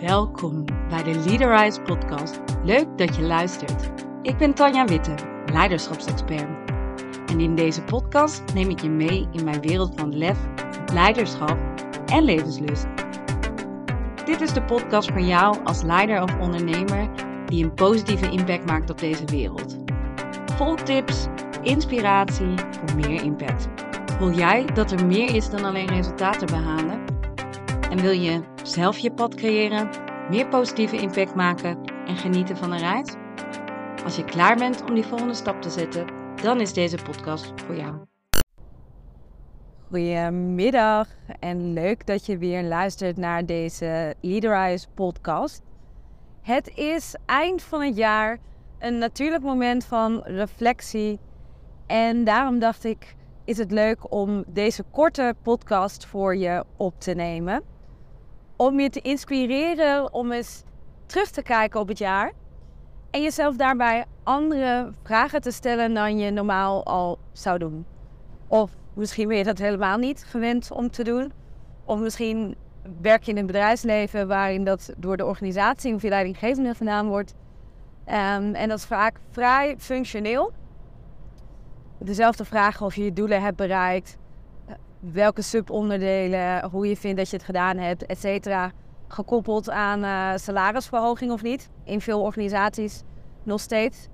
Welkom bij de Leaderize podcast. Leuk dat je luistert. Ik ben Tanja Witte, leiderschapsexpert. En in deze podcast neem ik je mee in mijn wereld van lef, leiderschap en levenslust. Dit is de podcast voor jou als leider of ondernemer die een positieve impact maakt op deze wereld. Vol tips, inspiratie voor meer impact. Voel jij dat er meer is dan alleen resultaten behalen? En wil je zelf je pad creëren, meer positieve impact maken en genieten van een reis? Als je klaar bent om die volgende stap te zetten, dan is deze podcast voor jou. Goedemiddag en leuk dat je weer luistert naar deze Leaderize podcast. Het is eind van het jaar, een natuurlijk moment van reflectie. En daarom dacht ik, is het leuk om deze korte podcast voor je op te nemen. Om je te inspireren om eens terug te kijken op het jaar. En jezelf daarbij andere vragen te stellen dan je normaal al zou doen. Of misschien ben je dat helemaal niet gewend om te doen. Of misschien werk je in een bedrijfsleven waarin dat door de organisatie of je leidinggevende gedaan wordt. Um, en dat is vaak vrij functioneel. Dezelfde vragen of je je doelen hebt bereikt, welke subonderdelen, hoe je vindt dat je het gedaan hebt, et cetera. Gekoppeld aan uh, salarisverhoging of niet. In veel organisaties nog steeds.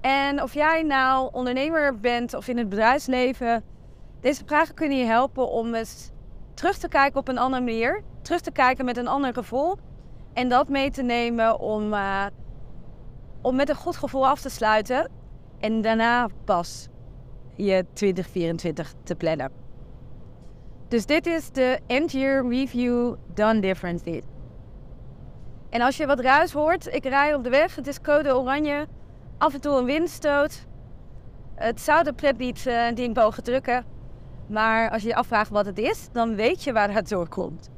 En of jij nou ondernemer bent of in het bedrijfsleven, deze vragen kunnen je helpen om eens terug te kijken op een andere manier. Terug te kijken met een ander gevoel. En dat mee te nemen om, uh, om met een goed gevoel af te sluiten. En daarna pas je 2024 te plannen. Dus dit is de End Year Review Done Differently. En als je wat ruis hoort, ik rij op de weg, het is code oranje, af en toe een windstoot. Het zou de pret niet uh, die mogen drukken, maar als je je afvraagt wat het is, dan weet je waar het door komt.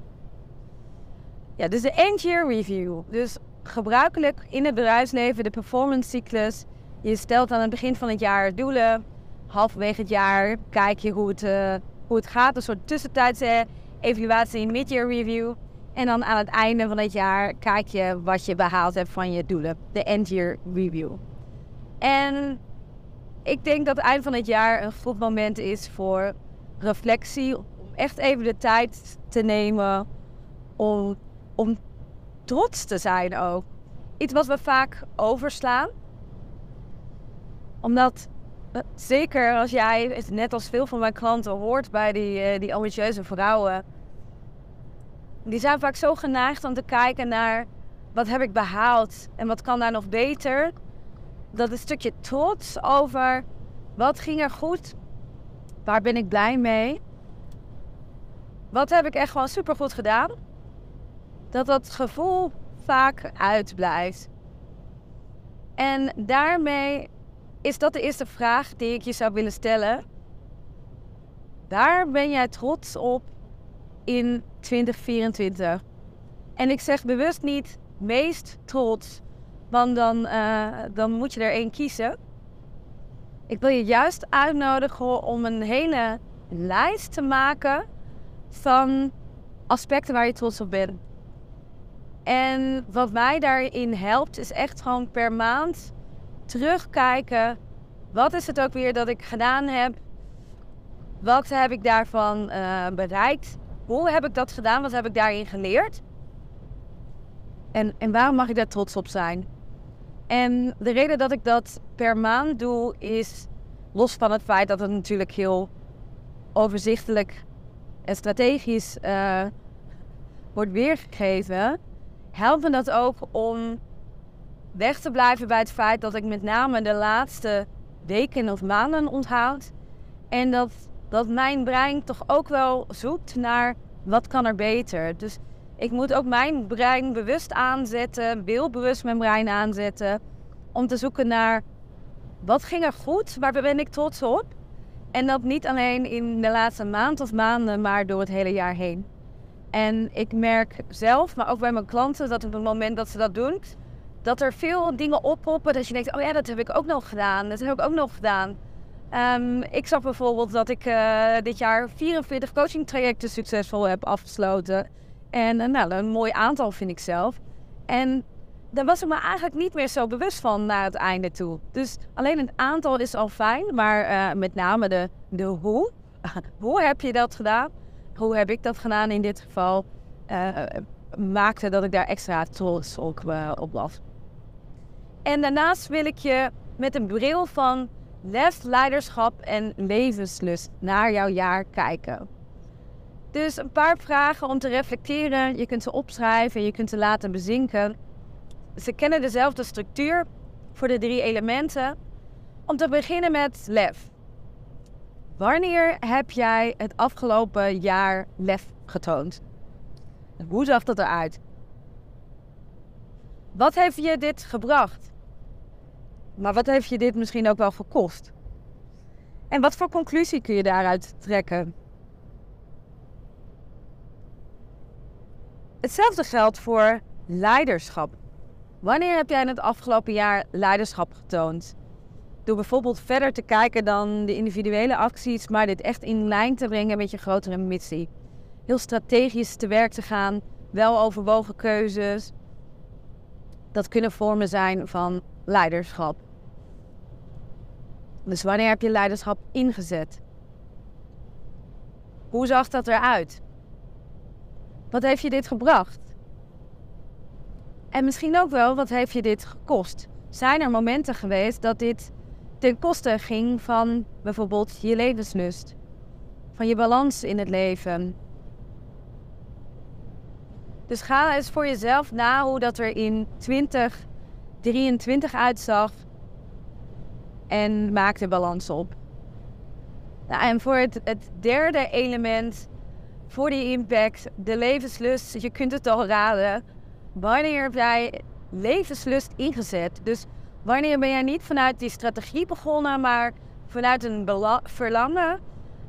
Ja, dus de End Year Review. Dus gebruikelijk in het bedrijfsleven de performance cyclus. Je stelt aan het begin van het jaar doelen. Halverwege het jaar kijk je hoe het, uh, hoe het gaat. Een soort tussentijdse evaluatie, mid-year review. En dan aan het einde van het jaar kijk je wat je behaald hebt van je doelen. De end-year review. En ik denk dat het eind van het jaar een goed moment is voor reflectie. Om echt even de tijd te nemen om, om trots te zijn ook. Iets wat we vaak overslaan. Omdat, zeker als jij, net als veel van mijn klanten, hoort bij die, eh, die ambitieuze vrouwen die zijn vaak zo geneigd om te kijken naar wat heb ik behaald en wat kan daar nog beter. Dat een stukje trots over wat ging er goed, waar ben ik blij mee, wat heb ik echt gewoon supergoed gedaan. Dat dat gevoel vaak uitblijft. En daarmee is dat de eerste vraag die ik je zou willen stellen. Waar ben jij trots op in 2024. En ik zeg bewust niet meest trots, want dan, uh, dan moet je er één kiezen. Ik wil je juist uitnodigen om een hele lijst te maken van aspecten waar je trots op bent. En wat mij daarin helpt, is echt gewoon per maand terugkijken. Wat is het ook weer dat ik gedaan heb? Wat heb ik daarvan uh, bereikt? Hoe heb ik dat gedaan? Wat heb ik daarin geleerd? En, en waarom mag ik daar trots op zijn? En de reden dat ik dat per maand doe is, los van het feit dat het natuurlijk heel overzichtelijk en strategisch uh, wordt weergegeven, helpt me dat ook om weg te blijven bij het feit dat ik met name de laatste weken of maanden onthoud. En dat dat mijn brein toch ook wel zoekt naar wat kan er beter. Dus ik moet ook mijn brein bewust aanzetten, bewust mijn brein aanzetten, om te zoeken naar wat ging er goed, waar ben ik trots op. En dat niet alleen in de laatste maand of maanden, maar door het hele jaar heen. En ik merk zelf, maar ook bij mijn klanten, dat op het moment dat ze dat doen, dat er veel dingen oppoppen. Dat je denkt, oh ja, dat heb ik ook nog gedaan. Dat heb ik ook nog gedaan. Um, ik zag bijvoorbeeld dat ik uh, dit jaar 44 coaching trajecten succesvol heb afgesloten. En eh, nou, een mooi aantal vind ik zelf. En daar was ik me eigenlijk niet meer zo bewust van naar het einde toe. Dus alleen het aantal is al fijn, maar uh, met name de, de hoe. hoe heb je dat gedaan? Hoe heb ik dat gedaan in dit geval? Maakte dat ik daar extra trots op, op was. En daarnaast wil ik je met een bril van lef, leiderschap en levenslust naar jouw jaar kijken. Dus een paar vragen om te reflecteren. Je kunt ze opschrijven, je kunt ze laten bezinken. Ze kennen dezelfde structuur voor de drie elementen. Om te beginnen met lef. Wanneer heb jij het afgelopen jaar lef getoond? Hoe zag dat eruit? Wat heeft je dit gebracht? Maar wat heeft je dit misschien ook wel gekost? En wat voor conclusie kun je daaruit trekken? Hetzelfde geldt voor leiderschap. Wanneer heb jij in het afgelopen jaar leiderschap getoond? Door bijvoorbeeld verder te kijken dan de individuele acties, maar dit echt in lijn te brengen met je grotere missie. Heel strategisch te werk te gaan, wel overwogen keuzes. Dat kunnen vormen zijn van leiderschap. Dus wanneer heb je leiderschap ingezet? Hoe zag dat eruit? Wat heeft je dit gebracht? En misschien ook wel, wat heeft je dit gekost? Zijn er momenten geweest dat dit ten koste ging van bijvoorbeeld je levenslust, van je balans in het leven? Dus ga eens voor jezelf na hoe dat er in 2023 uitzag en maak de balans op. Nou, en voor het, derde element, voor die impact, de levenslust, je kunt het al raden. Wanneer heb jij levenslust ingezet? Dus wanneer ben jij niet vanuit die strategie begonnen, maar vanuit een verlangen,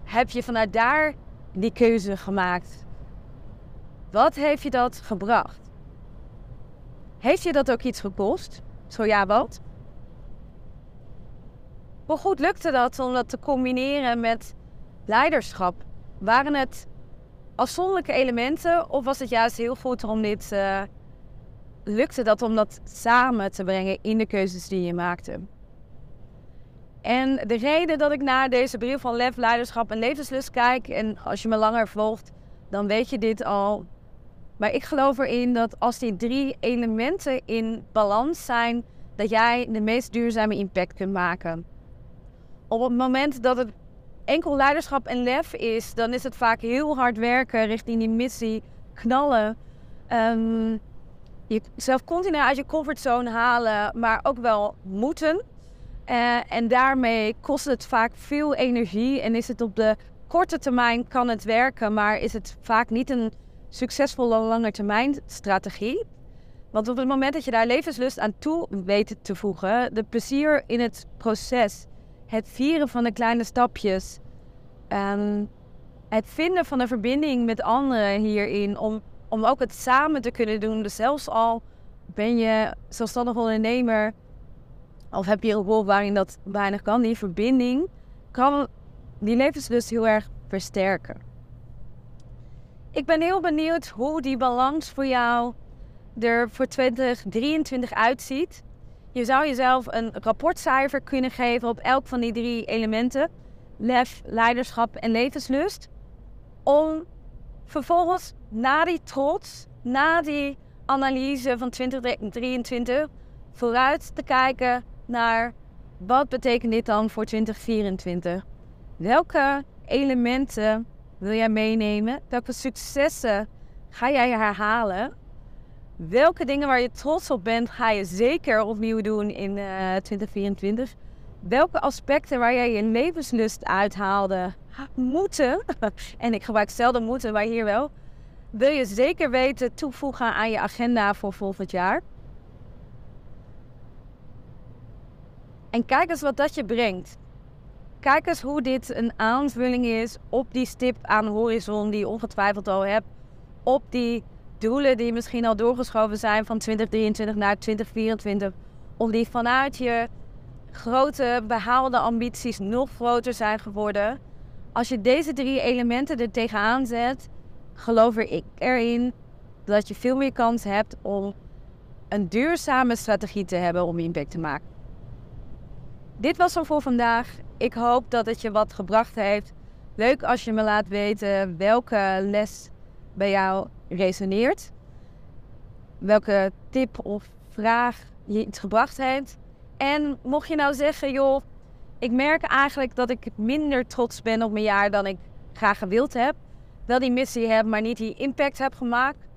heb je vanuit daar die keuze gemaakt? Wat heeft je dat gebracht? Heeft je dat ook iets gekost? Zo ja, wat? Hoe goed lukte dat om dat te combineren met leiderschap? Waren het afzonderlijke elementen of was het juist heel goed om dit. Uh, lukte dat om dat samen te brengen in de keuzes die je maakte? En de reden dat ik naar deze brief van lef, leiderschap en levenslust kijk, en als je me langer volgt, dan weet je dit al. Maar ik geloof erin dat als die drie elementen in balans zijn, dat jij de meest duurzame impact kunt maken op het moment dat het enkel leiderschap en lef is, dan is het vaak heel hard werken richting die missie, knallen. Um, jezelf continu uit je comfortzone halen, maar ook wel moeten. Uh, en daarmee kost het vaak veel energie en is het op de korte termijn kan het werken, maar is het vaak niet een succesvolle lange termijn strategie. Want op het moment dat je daar levenslust aan toe weet te voegen, de plezier in het proces, het vieren van de kleine stapjes. Het vinden van een verbinding met anderen hierin. Om, om ook het samen te kunnen doen. Dus zelfs al ben je zelfstandig ondernemer. Of heb je een rol waarin dat weinig kan. Die verbinding kan die levenslust heel erg versterken. Ik ben heel benieuwd hoe die balans voor jou er voor 2023 uitziet. Je zou jezelf een rapportcijfer kunnen geven op elk van die drie elementen: lef, leiderschap en levenslust. Om vervolgens na die trots, na die analyse van 2023, vooruit te kijken naar wat betekent dit dan voor 2024? Welke elementen wil jij meenemen? Welke successen ga jij herhalen? Welke dingen waar je trots op bent, ga je zeker opnieuw doen in uh, eh, 2024? Welke aspecten waar jij je levenslust uithaalde, moeten, en ik gebruik zelden moeten, maar hier wel, wil je zeker weten toevoegen aan je agenda voor volgend jaar? En kijk eens wat dat je brengt. Kijk eens hoe dit een aanvulling is op die stip aan de horizon die je ongetwijfeld al hebt. Op die doelen die misschien al doorgeschoven zijn van 2023 naar 2024, om die vanuit je grote behaalde ambities nog groter zijn geworden. Als je deze drie elementen er tegenaan zet, geloof ik erin dat je veel meer kans hebt om een duurzame strategie te hebben om impact te maken. Dit was hem voor vandaag. Ik hoop dat het je wat gebracht heeft. Leuk als je me laat weten welke les bij jou resoneert. Welke tip of vraag je iets gebracht heeft. En mocht je nou zeggen, joh, ik merk eigenlijk dat ik minder trots ben op mijn jaar dan ik graag gewild heb. Wel die missie heb, maar niet die impact heb gemaakt.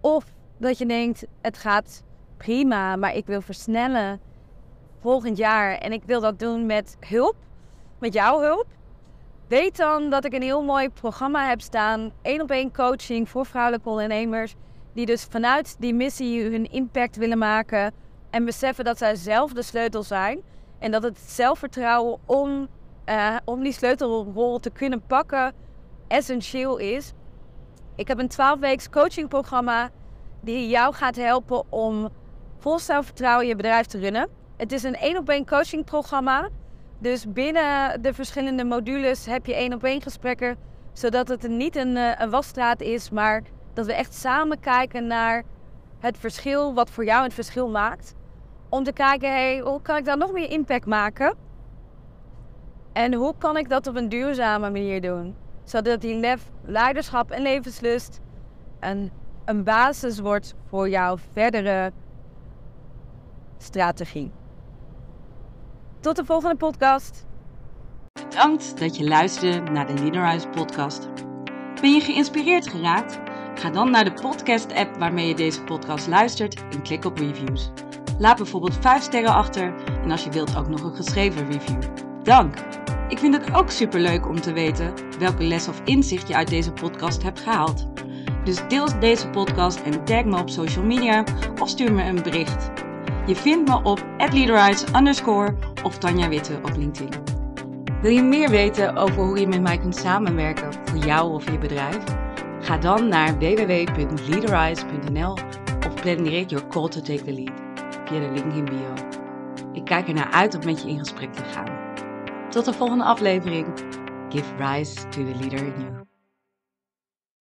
Of dat je denkt, het gaat prima, maar ik wil versnellen volgend jaar. En ik wil dat doen met hulp, met jouw hulp. Weet dan dat ik een heel mooi programma heb staan. één op één coaching voor vrouwelijke ondernemers. Die dus vanuit die missie hun impact willen maken. En beseffen dat zij zelf de sleutel zijn. En dat het zelfvertrouwen om, uh, om die sleutelrol te kunnen pakken essentieel is. Ik heb een 12 weeks coachingprogramma die jou gaat helpen om vol zelfvertrouwen je bedrijf te runnen. Het is een één op één coachingprogramma. Dus binnen de verschillende modules heb je één op één gesprekken, zodat het niet een, eh, een wasstraat is, maar dat we echt samen kijken naar het verschil, wat voor jou het verschil maakt. Om te kijken, hoe kan ik daar nog meer impact maken? En hoe kan ik dat op een duurzame manier doen? Zodat die leiderschap en levenslust een, een basis wordt voor jouw verdere strategie. Tot de volgende podcast. Bedankt dat je luisterde naar de Leaderize podcast. Ben je geïnspireerd geraakt? Ga dan naar de podcast-app waarmee je deze podcast luistert en klik op reviews. Laat bijvoorbeeld 5 sterren achter en als je wilt ook nog een geschreven review. Dank! Ik vind het ook superleuk om te weten welke les of inzicht je uit deze podcast hebt gehaald. Dus deel deze podcast en tag me op social media of stuur me een bericht. Je vindt me op leaderize underscore of Tanja Witte op LinkedIn. Wil je meer weten over hoe je met mij kunt samenwerken voor jou of je bedrijf? Ga dan naar www.leaderize.nl of plan direct your call to take the lead via de link in bio. Ik kijk ernaar uit om met je in gesprek te gaan. Tot de volgende aflevering. Give rise to the leader in you.